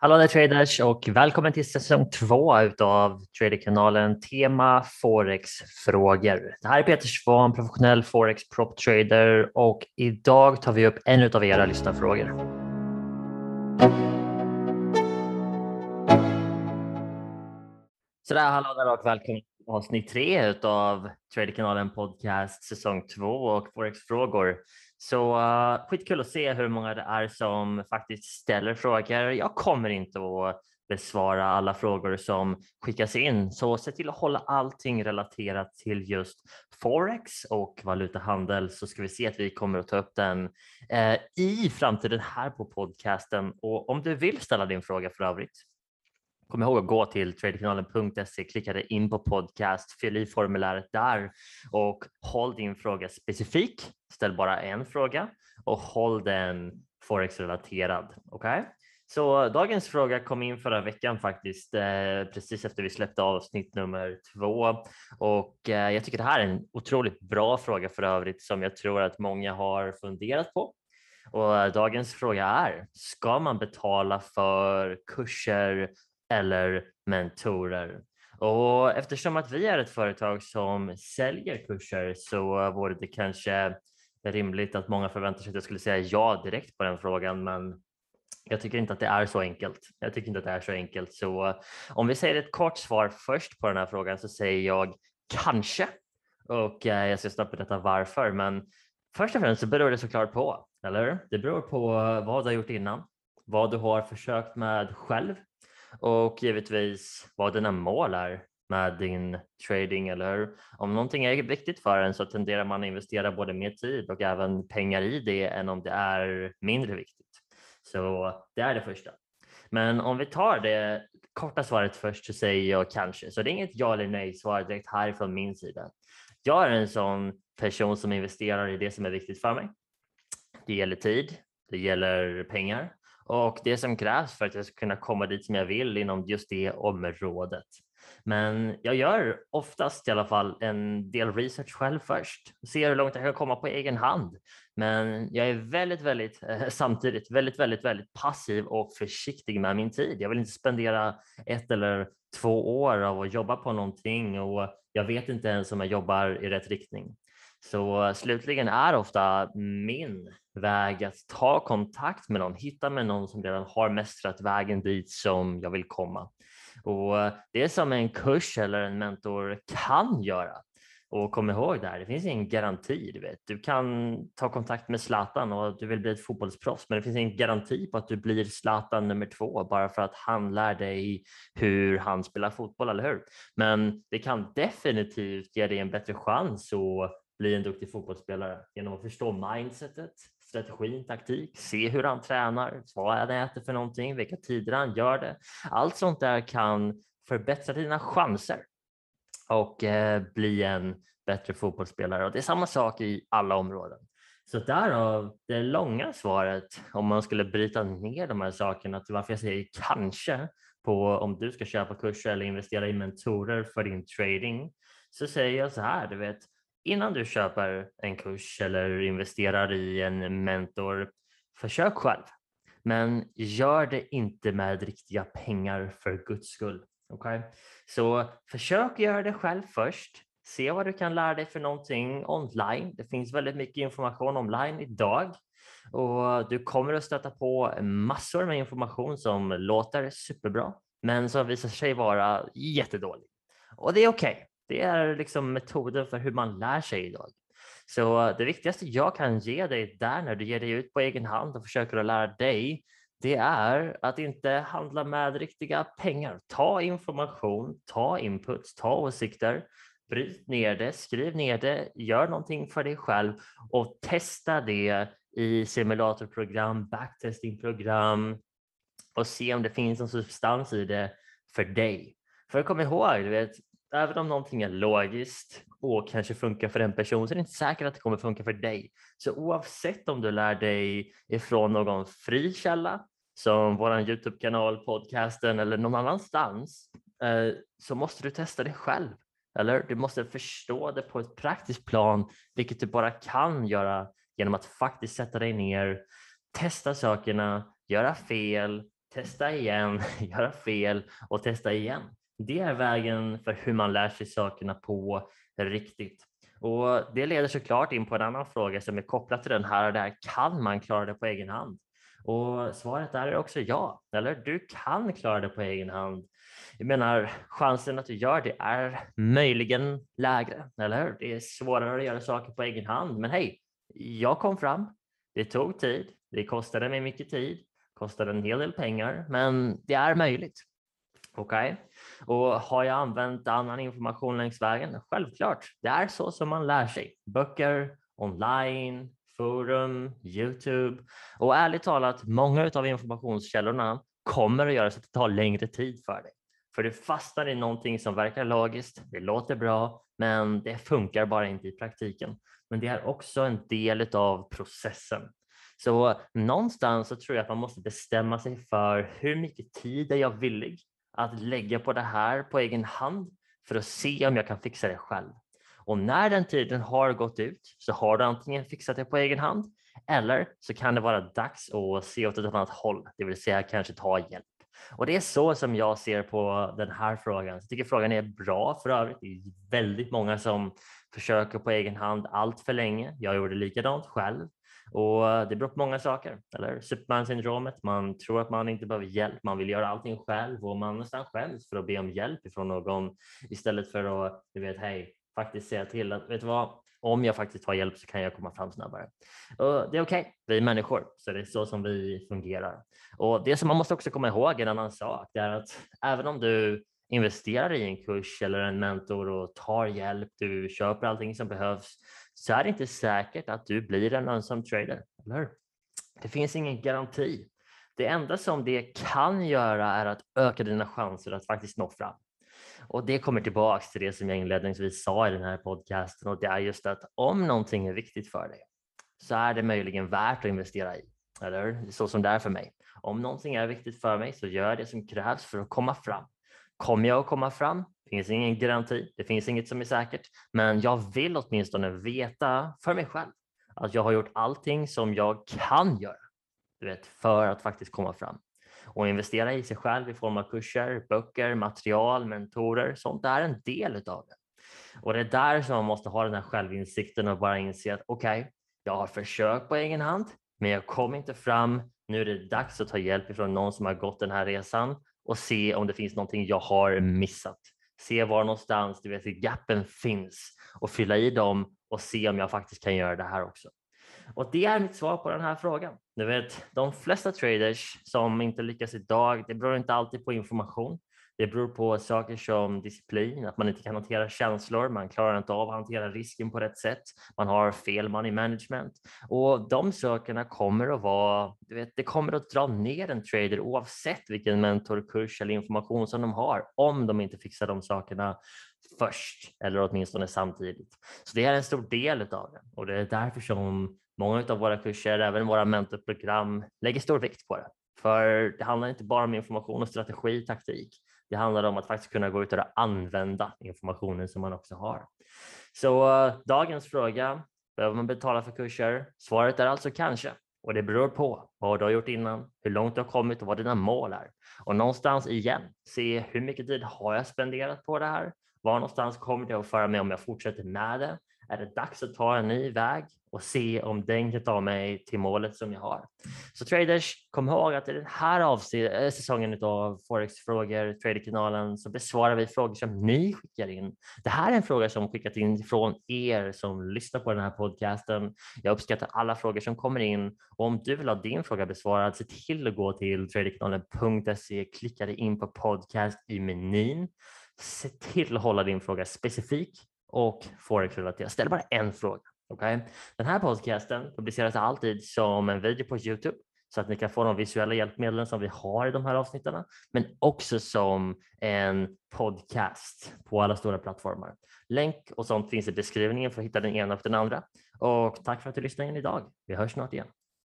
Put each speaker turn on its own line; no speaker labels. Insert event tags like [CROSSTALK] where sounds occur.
Hallå där traders och välkommen till säsong två utav Traderkanalen Tema Forex-frågor. Det här är Peter Svahn, professionell Forex prop trader och idag tar vi upp en av era lyssnarfrågor. Sådär, hallå där och välkommen avsnitt tre utav Tradekanalen Podcast säsong två och Forex-frågor. Så uh, skitkul att se hur många det är som faktiskt ställer frågor. Jag kommer inte att besvara alla frågor som skickas in, så se till att hålla allting relaterat till just forex och valutahandel så ska vi se att vi kommer att ta upp den eh, i framtiden här på podcasten. Och om du vill ställa din fråga för övrigt Kom ihåg att gå till tradekanalen.se, klicka dig in på podcast, fyll i formuläret där och håll din fråga specifik. Ställ bara en fråga och håll den forex-relaterad. Okay? Så dagens fråga kom in förra veckan faktiskt, eh, precis efter vi släppte avsnitt nummer två. Och eh, jag tycker det här är en otroligt bra fråga för övrigt som jag tror att många har funderat på. Och eh, dagens fråga är, ska man betala för kurser eller mentorer. Och eftersom att vi är ett företag som säljer kurser så vore det kanske rimligt att många förväntar sig att jag skulle säga ja direkt på den frågan, men jag tycker inte att det är så enkelt. Jag tycker inte att det är så enkelt. Så om vi säger ett kort svar först på den här frågan så säger jag kanske. Och eh, jag ska snabbt berätta varför. Men först och främst så beror det såklart på, eller Det beror på vad du har gjort innan, vad du har försökt med själv och givetvis vad dina mål är med din trading eller hur? Om någonting är viktigt för en så tenderar man att investera både mer tid och även pengar i det än om det är mindre viktigt. Så det är det första. Men om vi tar det korta svaret först så säger jag kanske. Så det är inget ja eller nej svar direkt härifrån min sida. Jag är en sån person som investerar i det som är viktigt för mig. Det gäller tid, det gäller pengar och det som krävs för att jag ska kunna komma dit som jag vill inom just det området. Men jag gör oftast i alla fall en del research själv först, ser hur långt jag kan komma på egen hand. Men jag är väldigt, väldigt eh, [LAUGHS] samtidigt väldigt, väldigt, väldigt passiv och försiktig med min tid. Jag vill inte spendera ett eller två år av att jobba på någonting och jag vet inte ens om jag jobbar i rätt riktning. Så slutligen är ofta min väg att ta kontakt med någon, hitta med någon som redan har mästrat vägen dit som jag vill komma. Och det som en kurs eller en mentor kan göra. Och kom ihåg det här, det finns ingen garanti. Du, vet. du kan ta kontakt med Zlatan och du vill bli ett fotbollsproffs, men det finns ingen garanti på att du blir Zlatan nummer två bara för att han lär dig hur han spelar fotboll, eller hur? Men det kan definitivt ge dig en bättre chans att bli en duktig fotbollsspelare genom att förstå mindsetet, strategin, taktik, se hur han tränar, vad han äter för någonting, vilka tider han gör det. Allt sånt där kan förbättra dina chanser och eh, bli en bättre fotbollsspelare. Och det är samma sak i alla områden. Så därav det långa svaret, om man skulle bryta ner de här sakerna till varför jag säger kanske på om du ska köpa kurser eller investera i mentorer för din trading, så säger jag så här, du vet, innan du köper en kurs eller investerar i en mentor, försök själv. Men gör det inte med riktiga pengar för guds skull. Okay? Så försök göra det själv först. Se vad du kan lära dig för någonting online. Det finns väldigt mycket information online idag och du kommer att stöta på massor med information som låter superbra, men som visar sig vara jättedålig. Och det är okej. Okay. Det är liksom metoden för hur man lär sig idag. Så det viktigaste jag kan ge dig där när du ger dig ut på egen hand och försöker att lära dig, det är att inte handla med riktiga pengar. Ta information, ta inputs, ta åsikter, bryt ner det, skriv ner det, gör någonting för dig själv och testa det i simulatorprogram, backtestingprogram och se om det finns någon substans i det för dig. För kom ihåg, du vet, även om någonting är logiskt och kanske funkar för en person så är det inte säkert att det kommer funka för dig. Så oavsett om du lär dig ifrån någon fri källa som vår Youtube-kanal, podcasten eller någon annanstans eh, så måste du testa det själv. Eller du måste förstå det på ett praktiskt plan, vilket du bara kan göra genom att faktiskt sätta dig ner, testa sakerna, göra fel testa igen, [LAUGHS] göra fel och testa igen. Det är vägen för hur man lär sig sakerna på riktigt. Och Det leder såklart in på en annan fråga som är kopplad till den här. Där, kan man klara det på egen hand? Och svaret där är också ja, eller du kan klara det på egen hand. Jag menar, chansen att du gör det är möjligen lägre, eller hur? Det är svårare att göra saker på egen hand, men hej, jag kom fram. Det tog tid. Det kostade mig mycket tid, kostade en hel del pengar, men det är möjligt. Okej, okay? och har jag använt annan information längs vägen? Självklart, det är så som man lär sig. Böcker, online, forum, Youtube och ärligt talat, många av informationskällorna kommer att göra så att det tar längre tid för dig. För du fastnar i någonting som verkar logiskt, det låter bra, men det funkar bara inte i praktiken. Men det är också en del av processen. Så någonstans så tror jag att man måste bestämma sig för hur mycket tid är jag villig att lägga på det här på egen hand för att se om jag kan fixa det själv. Och när den tiden har gått ut så har du antingen fixat det på egen hand eller så kan det vara dags att se åt ett annat håll, det vill säga kanske ta hjälp. Och det är så som jag ser på den här frågan. Jag tycker frågan är bra för övrigt. Det är väldigt många som försöker på egen hand allt för länge. Jag gjorde likadant själv. Och eh, det beror på många saker. Eller Superman-syndromet, man tror att man inte behöver hjälp, man vill göra allting själv och man nästan skäms för att be om hjälp ifrån någon istället för att, du vet, hej, faktiskt säga till att, vet du vad, om jag faktiskt tar hjälp så kan jag komma fram snabbare. Och det är okej, okay. vi är människor, så det är så som vi fungerar. Och det som man måste också komma ihåg, en annan sak, det är att även om du investerar i en kurs eller en mentor och tar hjälp, du köper allting som behövs, så är det inte säkert att du blir en lönsam trader, eller Det finns ingen garanti. Det enda som det kan göra är att öka dina chanser att faktiskt nå fram. Och det kommer tillbaks till det som jag inledningsvis sa i den här podcasten och det är just att om någonting är viktigt för dig så är det möjligen värt att investera i. Eller så som det är för mig. Om någonting är viktigt för mig så gör jag det som krävs för att komma fram. Kommer jag att komma fram? Det finns ingen garanti, det finns inget som är säkert, men jag vill åtminstone veta för mig själv att jag har gjort allting som jag kan göra du vet, för att faktiskt komma fram. Och investera i sig själv i form av kurser, böcker, material, mentorer, sånt är en del av det. Och det är där som man måste ha den här självinsikten och bara inse att okej, okay, jag har försökt på egen hand, men jag kom inte fram. Nu är det dags att ta hjälp ifrån någon som har gått den här resan och se om det finns någonting jag har missat. Se var någonstans du vet, gapen finns och fylla i dem och se om jag faktiskt kan göra det här också. Och det är mitt svar på den här frågan. Du vet, de flesta traders som inte lyckas idag, det beror inte alltid på information. Det beror på saker som disciplin, att man inte kan hantera känslor, man klarar inte av att hantera risken på rätt sätt, man har fel money management och de sakerna kommer att vara, du vet, det kommer att dra ner en trader oavsett vilken mentorkurs eller information som de har om de inte fixar de sakerna först eller åtminstone samtidigt. Så det är en stor del av det och det är därför som många av våra kurser, även våra mentorprogram lägger stor vikt på det. För det handlar inte bara om information och strategi, taktik. Det handlar om att faktiskt kunna gå ut och använda informationen som man också har. Så uh, dagens fråga, behöver man betala för kurser? Svaret är alltså kanske. Och det beror på vad du har gjort innan, hur långt du har kommit och vad dina mål är. Och någonstans igen, se hur mycket tid har jag spenderat på det här? Var någonstans kommer det att föra mig om jag fortsätter med det? Är det dags att ta en ny väg? och se om den kan ta mig till målet som jag har. Så traders, kom ihåg att i den här eh, säsongen av Forex-frågor, Traderkanalen, så besvarar vi frågor som ni skickar in. Det här är en fråga som skickat in från er som lyssnar på den här podcasten. Jag uppskattar alla frågor som kommer in och om du vill ha din fråga besvarad, se till att gå till traderkanalen.se, klicka dig in på podcast i menyn. Se till att hålla din fråga specifik och forex-relaterad. Ställ bara en fråga. Okay? Den här podcasten publiceras alltid som en video på Youtube så att ni kan få de visuella hjälpmedlen som vi har i de här avsnitten, men också som en podcast på alla stora plattformar. Länk och sånt finns i beskrivningen för att hitta den ena och den andra. Och tack för att du lyssnade in idag. Vi hörs snart igen.